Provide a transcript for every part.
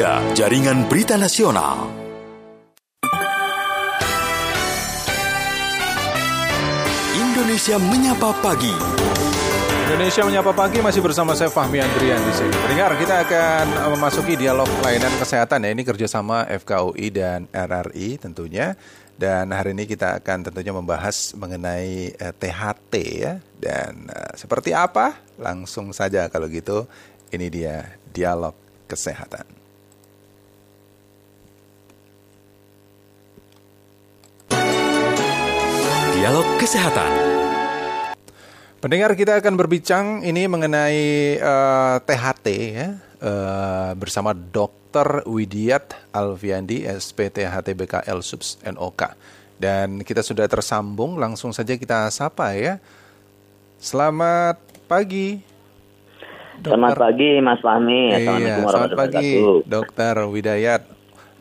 3, Jaringan Berita Nasional. Indonesia Menyapa Pagi. Indonesia Menyapa Pagi masih bersama saya Fahmi Andrian di sini. Pendengar, kita akan memasuki dialog layanan kesehatan ya. Ini kerjasama FKUI dan RRI tentunya. Dan hari ini kita akan tentunya membahas mengenai eh, THT ya. Dan eh, seperti apa? Langsung saja kalau gitu. Ini dia dialog kesehatan. Dialog Kesehatan. Pendengar kita akan berbincang ini mengenai uh, eh, THT ya uh, bersama Dr. Widiat Alfiandi SPTHT BKL Subs NOK dan kita sudah tersambung langsung saja kita sapa ya. Selamat pagi. Dokter. Selamat pagi Mas Fahmi. Iya, Assalamualaikum warahmatullahi wabarakatuh. Selamat pagi Dokter Widayat.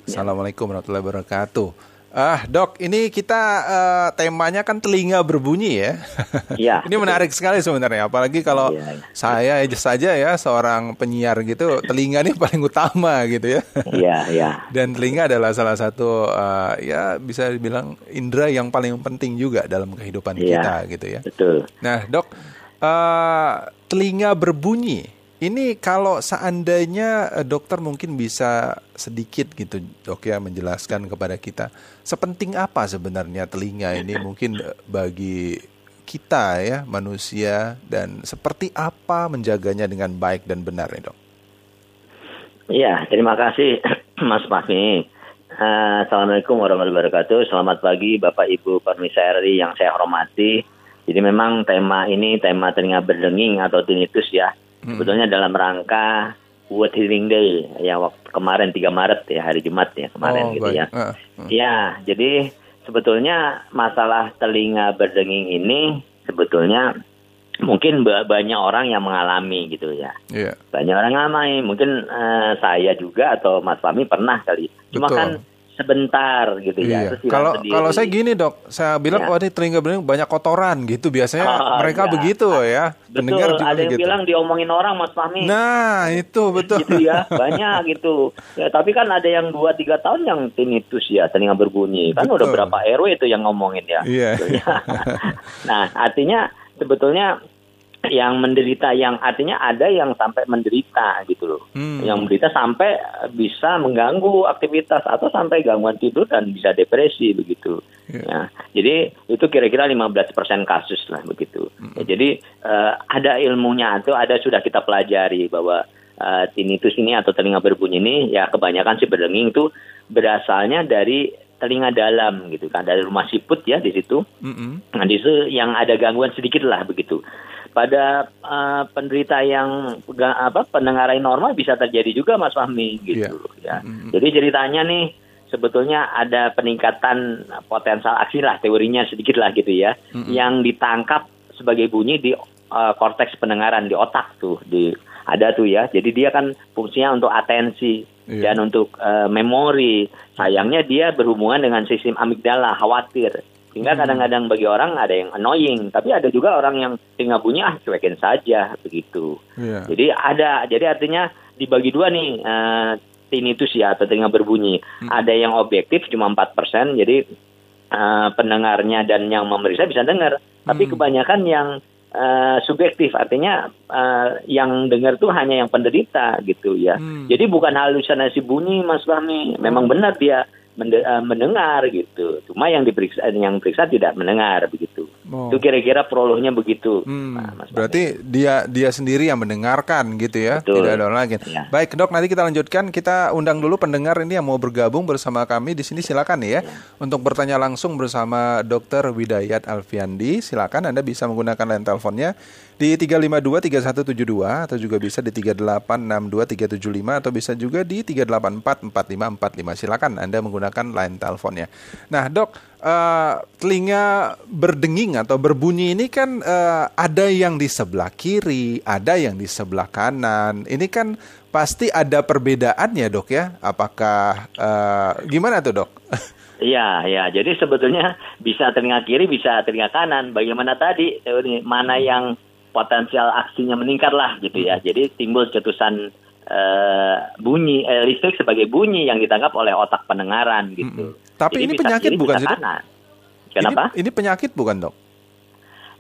Assalamualaikum warahmatullahi wabarakatuh. Ah, dok, ini kita uh, temanya kan telinga berbunyi ya. Iya. ini menarik sekali sebenarnya, apalagi kalau ya, ya. saya aja saja ya seorang penyiar gitu, telinga ini paling utama gitu ya. Iya, iya. Dan telinga adalah salah satu uh, ya bisa dibilang indera yang paling penting juga dalam kehidupan ya, kita gitu ya. Betul. Nah, dok, uh, telinga berbunyi ini kalau seandainya eh, dokter mungkin bisa sedikit gitu dok ya menjelaskan kepada kita sepenting apa sebenarnya telinga ini mungkin eh, bagi kita ya manusia dan seperti apa menjaganya dengan baik dan benar ya dok? Iya terima kasih Mas Fahmi. Uh, Assalamualaikum warahmatullahi wabarakatuh. Selamat pagi Bapak Ibu Permisa RI yang saya hormati. Jadi memang tema ini tema telinga berdenging atau tinnitus ya. Sebetulnya dalam rangka World Hearing Day ya waktu kemarin 3 Maret ya hari Jumat ya kemarin oh, gitu baik. ya. Uh, uh. Ya, jadi sebetulnya masalah telinga berdenging ini sebetulnya mungkin banyak orang yang mengalami gitu ya. Yeah. Banyak orang mengalami, mungkin uh, saya juga atau Mas Fami pernah kali. Cuma Betul. kan sebentar gitu ya. Iya. Kalau kalau saya gini dok, saya bilang ya. oh ini telinga bening banyak kotoran gitu. Biasanya oh, mereka ya. begitu ya. Betul. juga ada yang gitu. bilang diomongin orang Mas Fahmi. Nah itu betul. gitu ya banyak gitu. Ya, tapi kan ada yang dua tiga tahun yang tinnitus ya telinga berbunyi. Kan betul. udah berapa RW itu yang ngomongin ya. Iya. nah artinya sebetulnya yang menderita yang artinya ada yang sampai menderita gitu loh. Hmm. Yang menderita sampai bisa mengganggu aktivitas atau sampai gangguan tidur dan bisa depresi begitu. Yeah. Ya. Jadi itu kira-kira 15% kasus lah begitu. Hmm. Ya, jadi uh, ada ilmunya atau ada sudah kita pelajari bahwa uh, tinnitus ini atau telinga berbunyi ini ya kebanyakan si berdenging itu berasalnya dari telinga dalam gitu kan dari rumah siput ya di situ. Mm -hmm. Nah di situ yang ada gangguan sedikit lah begitu pada uh, penderita yang apa pendengaran normal bisa terjadi juga Mas Fahmi gitu yeah. ya. Mm-hmm. Jadi ceritanya nih sebetulnya ada peningkatan potensial aksi lah teorinya sedikit lah gitu ya mm-hmm. yang ditangkap sebagai bunyi di uh, korteks pendengaran di otak tuh di ada tuh ya. Jadi dia kan fungsinya untuk atensi yeah. dan untuk uh, memori. Sayangnya dia berhubungan dengan sistem amigdala, khawatir. Sehingga hmm. kadang-kadang bagi orang ada yang annoying, tapi ada juga orang yang tinggal bunyi ah cuekin saja begitu. Yeah. Jadi ada, jadi artinya dibagi dua nih uh, tinnitus ya atau telinga berbunyi. Hmm. Ada yang objektif cuma 4%, jadi uh, pendengarnya dan yang memeriksa bisa dengar. Tapi hmm. kebanyakan yang uh, subjektif, artinya uh, yang dengar tuh hanya yang penderita gitu ya. Hmm. Jadi bukan halusinasi bunyi Mas Fahmi, memang hmm. benar dia Eh, mendengar gitu. Cuma yang diperiksa yang periksa tidak mendengar begitu. Oh. Itu kira-kira prolognya begitu. Hmm. Nah, Berarti dia dia sendiri yang mendengarkan gitu ya, Betul. tidak ada orang lain. Ya. Baik dok, nanti kita lanjutkan. Kita undang dulu pendengar ini yang mau bergabung bersama kami di sini. Silakan ya, ya. untuk bertanya langsung bersama Dokter Widayat Alfiandi. Silakan Anda bisa menggunakan line teleponnya di 352 3172 atau juga bisa di 3862375 atau bisa juga di 3844545. Silakan Anda menggunakan line teleponnya. Nah, Dok, uh, telinga berdenging atau berbunyi ini kan uh, ada yang di sebelah kiri, ada yang di sebelah kanan. Ini kan pasti ada perbedaannya, Dok ya. Apakah uh, gimana tuh, Dok? Iya, ya. Jadi sebetulnya bisa telinga kiri, bisa telinga kanan. Bagaimana tadi mana yang potensial aksinya meningkat lah gitu ya. Jadi timbul cetusan uh, bunyi uh, listrik sebagai bunyi yang ditangkap oleh otak pendengaran gitu. Hmm. Tapi Jadi ini penyakit bukan sih? Kenapa? Ini, ini penyakit bukan dok?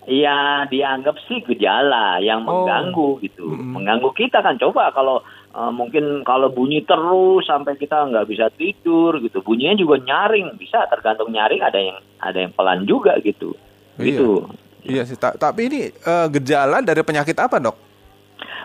Ya dianggap sih gejala yang oh. mengganggu gitu, hmm. mengganggu kita kan. Coba kalau uh, mungkin kalau bunyi terus sampai kita nggak bisa tidur gitu, bunyinya juga nyaring, bisa tergantung nyaring ada yang ada yang pelan juga gitu, iya. gitu. Iya sih, tapi ini uh, gejala dari penyakit apa dok?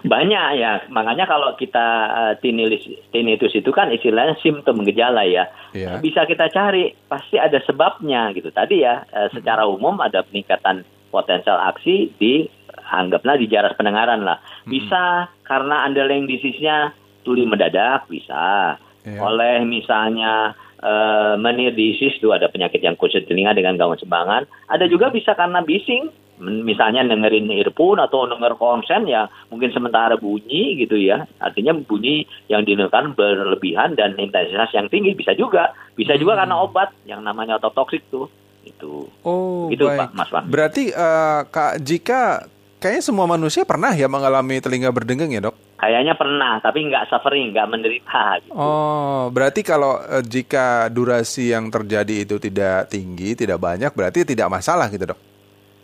Banyak ya, makanya kalau kita uh, tinnitus, tinnitus itu kan istilahnya simptom gejala ya. Yeah. Bisa kita cari, pasti ada sebabnya gitu. Tadi ya, uh, secara umum ada peningkatan potensial aksi di anggaplah di jarak pendengaran lah. Bisa hmm. karena underlying disease-nya tuli mendadak, bisa. Yeah. Oleh misalnya uh, menir disease itu ada penyakit yang khusus telinga dengan gangguan sembangan. Ada juga bisa karena bising, misalnya dengerin earphone atau denger konsen ya mungkin sementara bunyi gitu ya artinya bunyi yang didengarkan berlebihan dan intensitas yang tinggi bisa juga bisa juga hmm. karena obat yang namanya ototoksik tuh itu oh itu baik. pak mas Wan. berarti uh, kak jika kayaknya semua manusia pernah ya mengalami telinga berdengung ya dok Kayaknya pernah, tapi nggak suffering, nggak menderita. Gitu. Oh, berarti kalau uh, jika durasi yang terjadi itu tidak tinggi, tidak banyak, berarti tidak masalah gitu dok?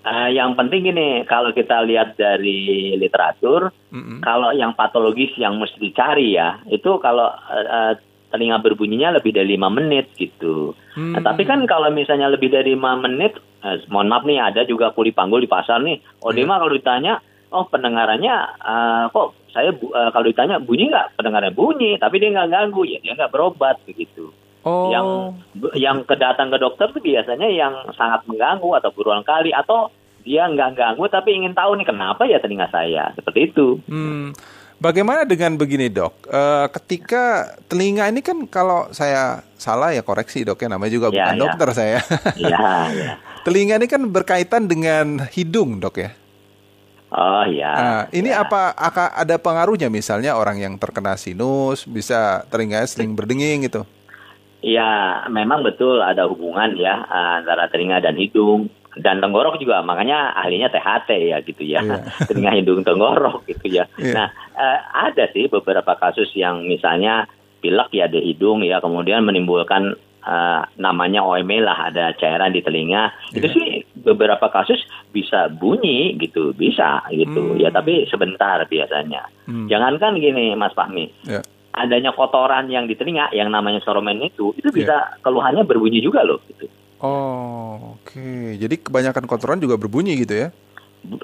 Uh, yang penting gini, kalau kita lihat dari literatur, mm-hmm. kalau yang patologis yang mesti dicari ya, itu kalau uh, telinga berbunyinya lebih dari lima menit gitu. Mm-hmm. Nah, tapi kan kalau misalnya lebih dari lima menit, uh, mohon maaf nih ada juga kuli panggul di pasar nih. Oh yeah. kalau ditanya, oh pendengarannya uh, kok saya uh, kalau ditanya bunyi nggak pendengarannya bunyi, tapi dia nggak ganggu ya dia nggak berobat begitu. Oh. Yang yang kedatang ke dokter tuh biasanya yang sangat mengganggu atau berulang kali atau dia nggak ganggu tapi ingin tahu nih kenapa ya telinga saya seperti itu. Hmm. Bagaimana dengan begini dok? E, ketika telinga ini kan kalau saya salah ya koreksi dok ya namanya juga ya, bukan ya. dokter saya. Ya, ya. telinga ini kan berkaitan dengan hidung dok ya. Oh iya. Nah, ini ya. apa akan ada pengaruhnya misalnya orang yang terkena sinus bisa telinganya sering berdenging gitu? Ya, memang betul ada hubungan ya antara telinga dan hidung dan tenggorok juga. Makanya ahlinya THT ya gitu ya. Yeah. telinga, hidung, tenggorok gitu ya. Yeah. Nah, uh, ada sih beberapa kasus yang misalnya pilek ya di hidung ya kemudian menimbulkan uh, namanya OME lah ada cairan di telinga. Yeah. Itu sih beberapa kasus bisa bunyi gitu, bisa gitu. Hmm. Ya tapi sebentar biasanya. Hmm. Jangankan gini Mas Fahmi. Yeah adanya kotoran yang di telinga yang namanya soromen itu itu bisa yeah. keluhannya berbunyi juga loh gitu. Oh, oke. Okay. Jadi kebanyakan kotoran juga berbunyi gitu ya?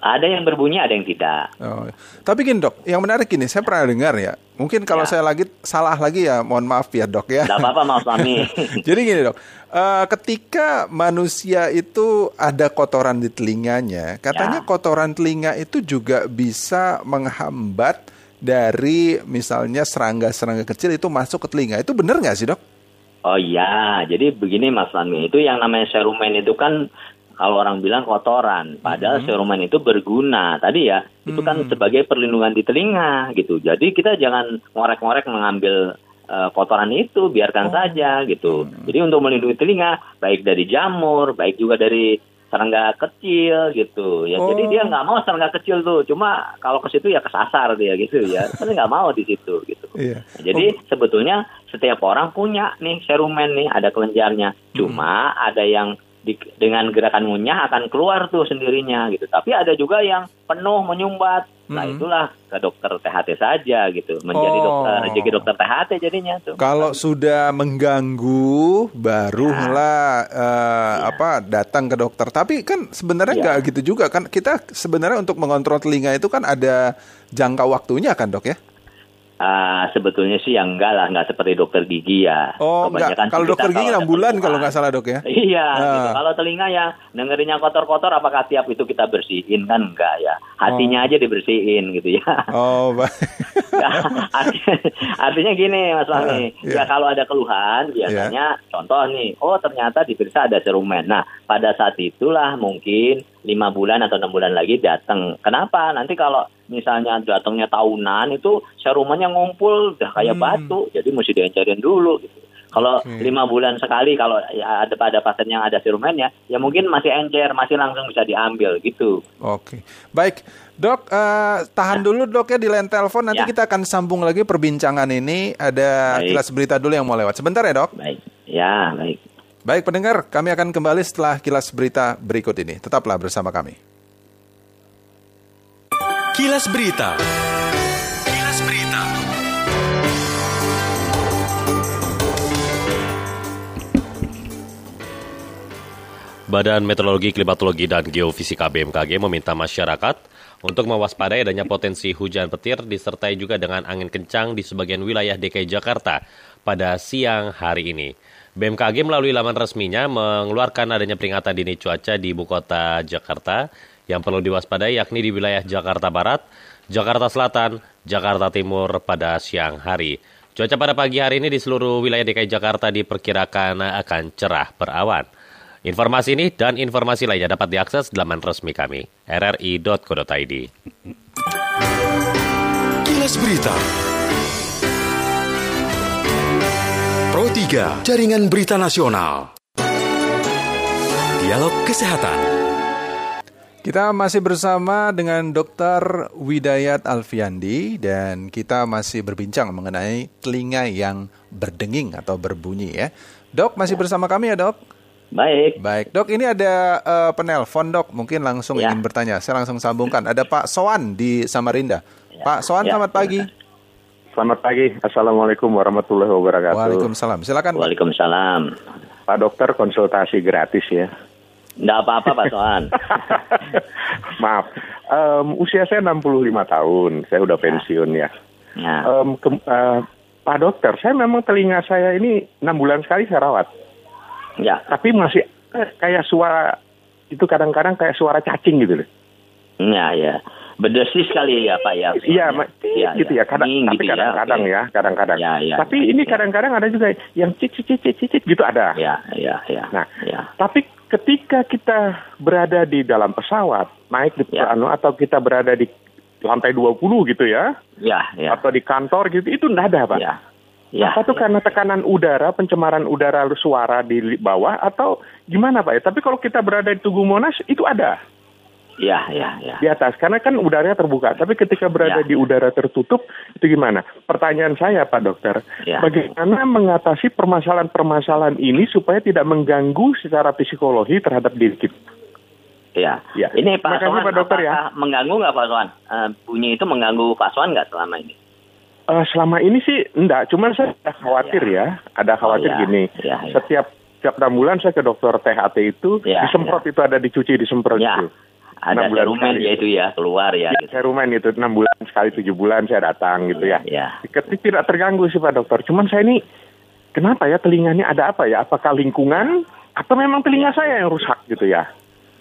Ada yang berbunyi, ada yang tidak. Oh. Tapi gini dok, yang menarik ini saya pernah dengar ya. Mungkin kalau ya. saya lagi salah lagi ya, mohon maaf ya dok ya. Tidak apa-apa, maaf kami. Jadi gini dok, uh, ketika manusia itu ada kotoran di telinganya, katanya ya. kotoran telinga itu juga bisa menghambat dari misalnya serangga-serangga kecil itu masuk ke telinga. Itu benar nggak sih dok? Oh iya, jadi begini Mas Lami, itu yang namanya serumen itu kan kalau orang bilang kotoran, padahal mm-hmm. serumen itu berguna. Tadi ya, mm-hmm. itu kan mm-hmm. sebagai perlindungan di telinga gitu. Jadi kita jangan ngorek-ngorek mengambil uh, kotoran itu, biarkan oh. saja gitu. Mm-hmm. Jadi untuk melindungi telinga, baik dari jamur, baik juga dari serangga kecil gitu ya oh. jadi dia nggak mau serangga kecil tuh cuma kalau ke situ ya kesasar dia gitu ya tapi nggak mau di situ gitu yeah. nah, jadi oh. sebetulnya setiap orang punya nih serumen nih ada kelenjarnya cuma hmm. ada yang di, dengan gerakan ngunyah akan keluar tuh sendirinya gitu. Tapi ada juga yang penuh menyumbat. Nah hmm. itulah ke dokter THT saja gitu, menjadi oh. dokter jadi dokter THT jadinya tuh. Kalau sudah mengganggu, barulah ya. uh, ya. apa datang ke dokter. Tapi kan sebenarnya ya. nggak gitu juga kan. Kita sebenarnya untuk mengontrol telinga itu kan ada jangka waktunya kan dok ya? Uh, sebetulnya sih yang enggak lah, enggak seperti dokter gigi ya. Oh, Kebanyakan enggak. Kalau dokter gigi enam bulan kalau nggak salah dok ya? Iya. Uh. Gitu. Kalau telinga ya dengerinnya kotor-kotor, apakah tiap itu kita bersihin kan enggak ya? Hatinya oh. aja dibersihin gitu ya. Oh, baik. nah, artinya, artinya gini Mas Fahmi, uh, yeah. ya kalau ada keluhan biasanya yeah. contoh nih, oh ternyata diperiksa ada serumen. Nah, pada saat itulah mungkin lima bulan atau enam bulan lagi datang. Kenapa? Nanti kalau misalnya datangnya tahunan itu serumennya ngumpul udah kayak hmm. batu, jadi mesti diencerin dulu gitu. Kalau lima bulan sekali kalau ya ada pada pasien yang ada serumennya, ya mungkin masih encer, masih langsung bisa diambil gitu. Oke, baik dok, uh, tahan ya. dulu dok ya di line telepon. Nanti ya. kita akan sambung lagi perbincangan ini. Ada baik. kilas berita dulu yang mau lewat. Sebentar ya dok. Baik, ya baik. Baik pendengar, kami akan kembali setelah kilas berita berikut ini. Tetaplah bersama kami. Kilas Berita. Badan Meteorologi, Klimatologi, dan Geofisika BMKG meminta masyarakat untuk mewaspadai adanya potensi hujan petir disertai juga dengan angin kencang di sebagian wilayah DKI Jakarta pada siang hari ini. BMKG melalui laman resminya mengeluarkan adanya peringatan dini cuaca di ibu kota Jakarta yang perlu diwaspadai yakni di wilayah Jakarta Barat, Jakarta Selatan, Jakarta Timur pada siang hari. Cuaca pada pagi hari ini di seluruh wilayah DKI Jakarta diperkirakan akan cerah berawan. Informasi ini dan informasi lainnya dapat diakses di laman resmi kami, rri.co.id. Kilas Berita Pro 3, Jaringan Berita Nasional. Dialog Kesehatan. Kita masih bersama dengan Dr. Widayat Alfiandi dan kita masih berbincang mengenai telinga yang berdenging atau berbunyi ya. Dok, masih bersama kami ya dok? Baik. Baik, dok. Ini ada uh, penelpon dok. Mungkin langsung ya. ingin bertanya. Saya langsung sambungkan. Ada Pak Soan di Samarinda. Ya. Pak Soan, ya. selamat pagi. Selamat pagi. Assalamualaikum warahmatullahi wabarakatuh. Waalaikumsalam. Silakan. Waalaikumsalam. Pak dokter konsultasi gratis ya. Tidak apa-apa Pak Soan. Maaf. Um, usia saya 65 tahun. Saya udah pensiun ya. ya. Um, ke, uh, Pak dokter, saya memang telinga saya ini enam bulan sekali saya rawat. Ya. Tapi masih eh, kayak suara itu kadang-kadang kayak suara cacing gitu loh. Ya, ya. Berdesis sekali ya Pak ya. Iya, ya, gitu ya. Kadang, tapi gitu kadang-kadang ya, kadang-kadang. Ya, ya, tapi ini kadang-kadang ada juga yang cicit cicit cicit gitu ada. Ya, ya, ya. Nah, ya. tapi ketika kita berada di dalam pesawat, naik di ya. anu atau kita berada di lantai 20 gitu ya. Ya, ya. Atau di kantor gitu, itu enggak ada, Pak. Ya. Ya, Apa tuh ya. karena tekanan udara, pencemaran udara suara di bawah atau gimana Pak ya? Tapi kalau kita berada di Tugu Monas itu ada. Ya, ya, ya. Di atas, karena kan udaranya terbuka. Tapi ketika berada ya. di udara tertutup, itu gimana? Pertanyaan saya, Pak Dokter, ya. bagaimana mengatasi permasalahan-permasalahan ini supaya tidak mengganggu secara psikologi terhadap diri kita? Ya. ya. Ini Pak Soan, Pak Dokter ya. mengganggu nggak Pak Soan? Uh, bunyi itu mengganggu Pak Soan nggak selama ini? Uh, selama ini sih enggak, cuman saya ada khawatir ya, ya. ada khawatir oh, ya. gini. Ya, ya. Setiap setiap enam bulan saya ke dokter THT itu ya, disemprot ya. itu ada dicuci disemprot ya. itu. Ada serumen ya itu ya keluar ya. ya gitu. Serumen itu enam bulan sekali tujuh bulan saya datang gitu ya. ya. Ketika tidak terganggu sih Pak Dokter. Cuman saya ini kenapa ya telinganya ada apa ya? Apakah lingkungan atau memang telinga ya. saya yang rusak gitu ya?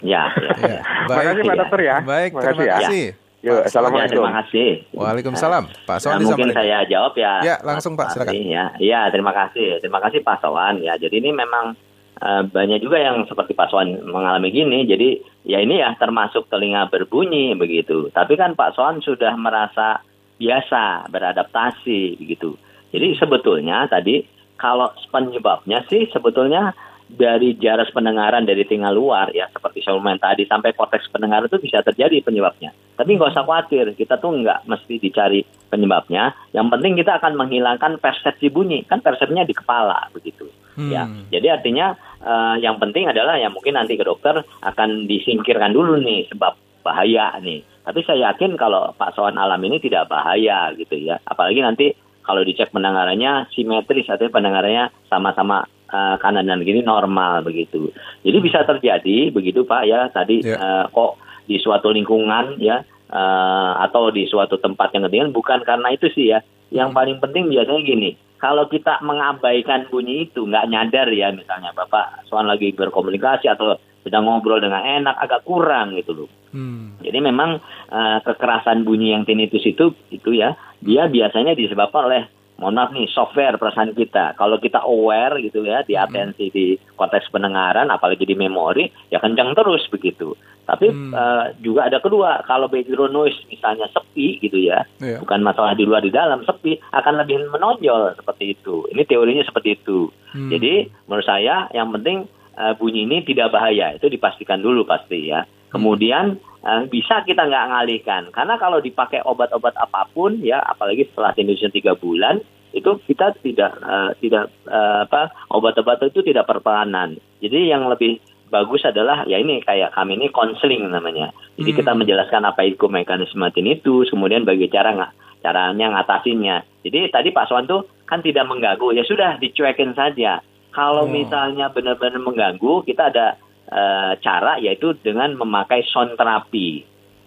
Ya. ya, ya. Baik, Terima kasih Pak Dokter ya. Baik, terima kasih. Ya. Yo, assalamualaikum. terima kasih. Waalaikumsalam. Pak Soan nah, mungkin saya jawab ya. Ya, langsung Pak, silakan. Ya, ya, terima kasih. Terima kasih Pak Soan ya. Jadi ini memang uh, banyak juga yang seperti Pak Soan mengalami gini. Jadi ya ini ya termasuk telinga berbunyi begitu. Tapi kan Pak Soan sudah merasa biasa beradaptasi begitu. Jadi sebetulnya tadi kalau penyebabnya sih sebetulnya dari jarak pendengaran dari tinggal luar ya seperti ngomong tadi sampai korteks pendengaran itu bisa terjadi penyebabnya. Tapi nggak usah khawatir, kita tuh nggak mesti dicari penyebabnya. Yang penting kita akan menghilangkan persepsi bunyi, kan persepsinya di kepala begitu. Hmm. Ya, jadi artinya uh, yang penting adalah ya mungkin nanti ke dokter akan disingkirkan dulu nih sebab bahaya nih. Tapi saya yakin kalau Pak Soan alam ini tidak bahaya gitu ya. Apalagi nanti kalau dicek pendengarannya simetris atau pendengarannya sama-sama uh, kanan dan kiri normal begitu. Jadi bisa terjadi begitu Pak ya tadi yeah. Ya. uh, kok di suatu lingkungan ya uh, atau di suatu tempat yang ketinggian bukan karena itu sih ya. Yang paling penting biasanya gini, kalau kita mengabaikan bunyi itu nggak nyadar ya misalnya Bapak soal lagi berkomunikasi atau sedang ngobrol dengan enak agak kurang gitu loh. Hmm. Jadi memang uh, kekerasan bunyi yang tinnitus itu itu ya dia biasanya disebabkan oleh mohon maaf nih software perasaan kita. Kalau kita aware gitu ya di hmm. atensi di konteks pendengaran apalagi di memori ya kencang terus begitu. Tapi hmm. uh, juga ada kedua, kalau background noise misalnya sepi gitu ya, yeah. bukan masalah di luar di dalam sepi, akan lebih menonjol seperti itu. Ini teorinya seperti itu. Hmm. Jadi menurut saya yang penting uh, bunyi ini tidak bahaya, itu dipastikan dulu pasti ya. Kemudian uh, bisa kita nggak ngalihkan, karena kalau dipakai obat-obat apa pun ya, apalagi setelah Indonesia tiga bulan, itu kita tidak uh, tidak uh, apa obat-obat itu tidak perperanan. Jadi yang lebih bagus adalah ya ini kayak kami ini konseling namanya. Jadi hmm. kita menjelaskan apa itu mekanisme tinnitus, kemudian bagi cara nggak caranya ngatasinnya. Jadi tadi Pak Swan tuh kan tidak mengganggu, ya sudah dicuekin saja. Kalau oh. misalnya benar-benar mengganggu, kita ada uh, cara yaitu dengan memakai sound terapi.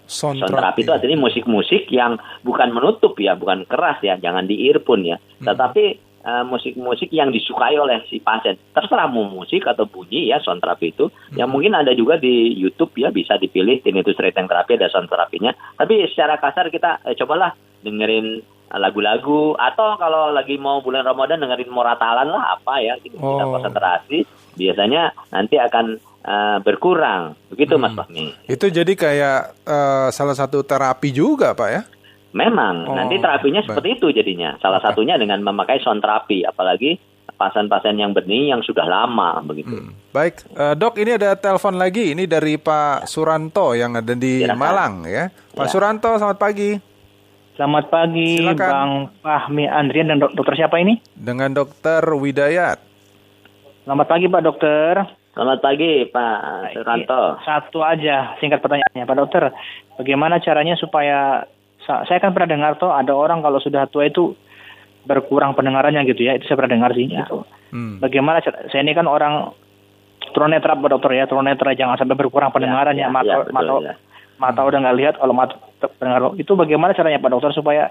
Sound, sound terapi itu artinya musik-musik yang bukan menutup ya, bukan keras ya, jangan di earphone ya. Hmm. Tetapi Eh, musik-musik uh, yang disukai oleh si pasien. Terserah mau musik atau bunyi ya sound terapi itu. Hmm. Yang mungkin ada juga di YouTube ya bisa dipilih tinnitus rating terapi ada sound terapinya. Tapi secara kasar kita eh, cobalah dengerin lagu-lagu atau kalau lagi mau bulan Ramadan dengerin moratalan lah apa ya gitu oh. kita konsentrasi biasanya nanti akan uh, berkurang begitu hmm. Mas Fahmi. Itu jadi kayak uh, salah satu terapi juga Pak ya? Memang, oh, nanti terapinya baik. seperti itu jadinya. Salah satunya dengan memakai sound terapi, apalagi pasien-pasien yang benih yang sudah lama begitu. Hmm. Baik, uh, dok ini ada telepon lagi. Ini dari Pak Suranto yang ada di Silakan. Malang ya. Pak ya. Suranto, selamat pagi. Selamat pagi, Silakan. Bang Fahmi Andrian dan dok dokter siapa ini? Dengan Dokter Widayat. Selamat pagi Pak Dokter. Selamat pagi Pak Suranto. Satu aja singkat pertanyaannya Pak Dokter. Bagaimana caranya supaya saya kan pernah dengar tuh ada orang kalau sudah tua itu berkurang pendengarannya gitu ya itu saya pernah dengar sih ya. gitu. Hmm. Bagaimana saya ini kan orang tunanetra Pak Dokter ya tunanetra jangan sampai berkurang pendengarannya ya, ya, mata ya, betul, mata ya. mata udah nggak lihat kalau mata pendengar itu bagaimana caranya Pak Dokter supaya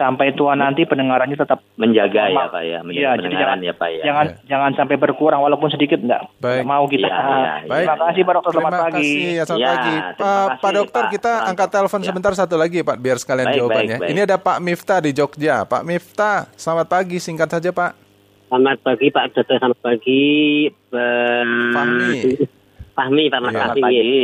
sampai tua nanti pendengarannya tetap menjaga ya Pak ya, menjaga ya, pendengaran jangan, ya Pak ya. Jangan ya. jangan sampai berkurang walaupun sedikit enggak. Baik. Mau kita. Ya, ya, ya. Terima kasih Pak Dokter selamat pagi. Kasih, ya, selamat ya, pagi. Pak, Pak Dokter Pak. kita angkat telepon ya. sebentar satu lagi Pak biar sekalian baik, jawabannya. Baik, baik. Ini ada Pak Miftah di Jogja. Pak Miftah, selamat pagi singkat saja Pak. Selamat pagi Pak Dokter, selamat pagi. Fahmi. Fahmi, Pak Mas ya, pagi.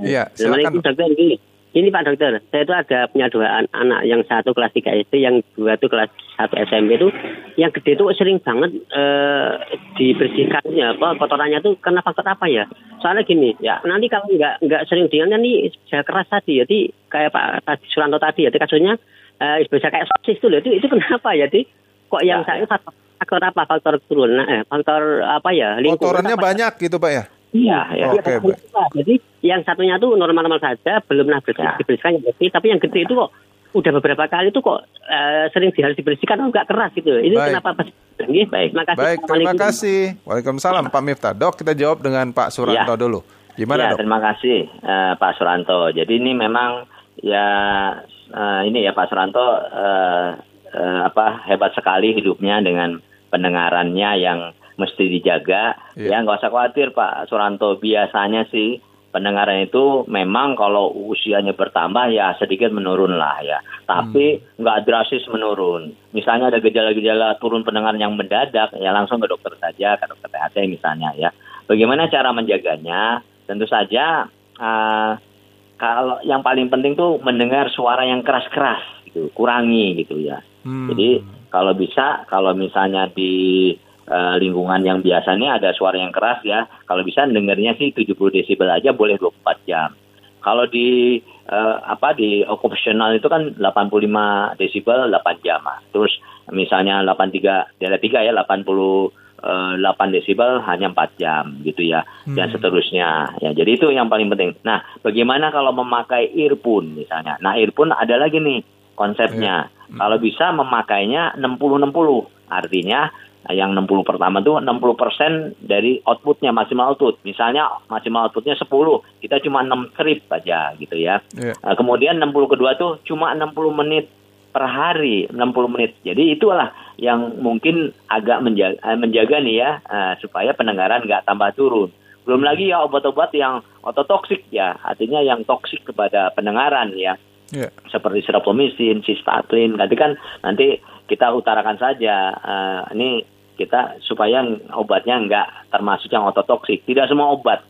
Iya, silakan. Dokter, ini Pak Dokter, saya itu ada punya dua anak, yang satu kelas 3 SD, yang dua itu kelas 1 SMP itu, yang gede itu sering banget uh, dibersihkannya, apa kotorannya itu karena faktor apa ya? Soalnya gini, ya nanti kalau nggak nggak sering dengan nih bisa keras tadi, jadi kayak Pak tadi Suranto tadi, ya, kasusnya uh, bisa kayak sosis itu, itu itu kenapa ya? Jadi kok yang ya, saya faktor, faktor apa? Faktor turun, eh, faktor apa ya? Kotorannya banyak gitu Pak ya? Iya, ya. Okay, ya. Jadi yang satunya tuh normal-normal saja, belum ya. dibersihkan yang bersih, tapi yang gede itu kok udah beberapa kali itu kok uh, sering harus dibersihkan oh enggak keras gitu. Ini baik. kenapa pas baik. Terima kasih. Baik, terima kasih. Waalaikumsalam Pak Miftah. Dok, kita jawab dengan Pak Suranto ya. dulu. Gimana, ya, Dok? terima kasih uh, Pak Suranto. Jadi ini memang ya uh, ini ya Pak Suranto uh, uh, apa hebat sekali hidupnya dengan pendengarannya yang mesti dijaga. Yeah. Ya nggak usah khawatir Pak Suranto. Biasanya sih pendengaran itu memang kalau usianya bertambah ya sedikit menurun lah ya. Tapi hmm. nggak hmm. drastis menurun. Misalnya ada gejala-gejala turun pendengaran yang mendadak ya langsung ke dokter saja, ke dokter THT misalnya ya. Bagaimana cara menjaganya? Tentu saja uh, kalau yang paling penting tuh mendengar suara yang keras-keras gitu, kurangi gitu ya. Hmm. Jadi kalau bisa kalau misalnya di uh, lingkungan yang biasanya ada suara yang keras ya. Kalau bisa dengarnya sih 70 desibel aja boleh 24 jam. Kalau di uh, apa di occupational itu kan 85 desibel 8 jam. Terus misalnya 83 dari 3 ya 80 8 desibel hanya 4 jam gitu ya hmm. dan seterusnya ya jadi itu yang paling penting nah bagaimana kalau memakai earphone misalnya nah earphone ada lagi nih konsepnya yeah. hmm. kalau bisa memakainya 60 60 artinya yang 60 pertama itu 60 persen dari outputnya maksimal output. Misalnya maksimal outputnya 10, kita cuma 6 strip aja gitu ya. Yeah. Nah, kemudian 60 kedua tuh cuma 60 menit per hari, 60 menit. Jadi itulah yang mungkin agak menjaga, eh, menjaga nih ya uh, supaya pendengaran nggak tambah turun. Belum lagi ya obat-obat yang ototoksik ya, artinya yang toksik kepada pendengaran ya. Yeah. Seperti sirapomisin, sistatin, nanti kan nanti kita utarakan saja. Uh, ini kita supaya obatnya nggak termasuk yang ototoksik. Tidak semua obat.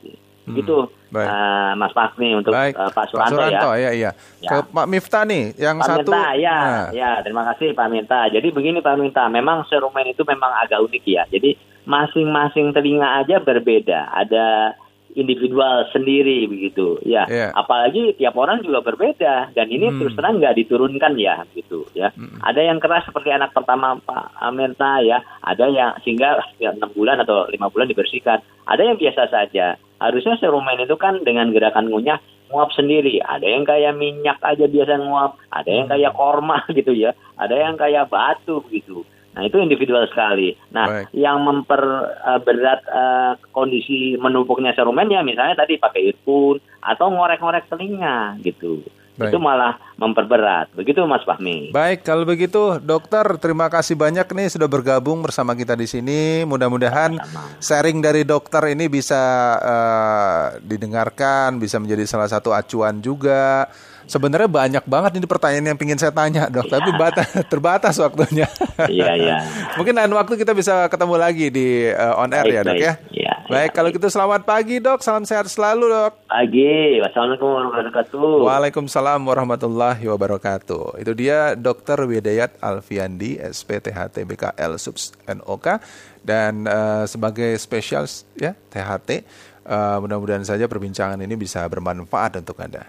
Hmm. Itu uh, Mas Fahmi untuk Baik. Uh, Pak Suranto, Pak Suranto ya. ya, iya. Ya. Ke Pak Miftah nih, yang Pak satu. Minta, ya, nah. ya, terima kasih Pak Minta. Jadi begini Pak Minta, memang serumen itu memang agak unik ya. Jadi masing-masing telinga aja berbeda. Ada individual sendiri begitu. Ya yeah. apalagi tiap orang juga berbeda dan ini hmm. terus terang nggak diturunkan ya gitu ya. Hmm. ada yang keras seperti anak pertama Pak Amirta ya. Ada yang sehingga enam bulan atau lima bulan dibersihkan. Ada yang biasa saja. Harusnya serumen itu kan dengan gerakan ngunyah nguap sendiri. Ada yang kayak minyak aja biasa nguap. Ada yang kayak korma gitu ya. Ada yang kayak batu gitu Nah itu individual sekali. Nah Baik. yang memperberat uh, kondisi menumpuknya serumen ya misalnya tadi pakai earphone atau ngorek-ngorek telinga gitu. Baik. Itu malah memperberat. Begitu Mas Fahmi. Baik, kalau begitu dokter terima kasih banyak nih sudah bergabung bersama kita di sini. Mudah-mudahan sharing dari dokter ini bisa uh, didengarkan, bisa menjadi salah satu acuan juga Sebenarnya banyak banget ini pertanyaan yang ingin saya tanya, dok. Ya. Tapi batas, terbatas waktunya. Iya, iya. Mungkin lain waktu kita bisa ketemu lagi di uh, on air baik, ya, dok ya. Iya. Baik, ya. kalau gitu selamat pagi, dok. Salam sehat selalu, dok. Pagi. Wassalamualaikum warahmatullahi wabarakatuh. Waalaikumsalam warahmatullahi wabarakatuh. Itu dia Dokter Widayat Alfiandi, SPTHT BKL Subs NOK dan uh, sebagai spesialis ya THT. Uh, mudah-mudahan saja perbincangan ini bisa bermanfaat untuk Anda.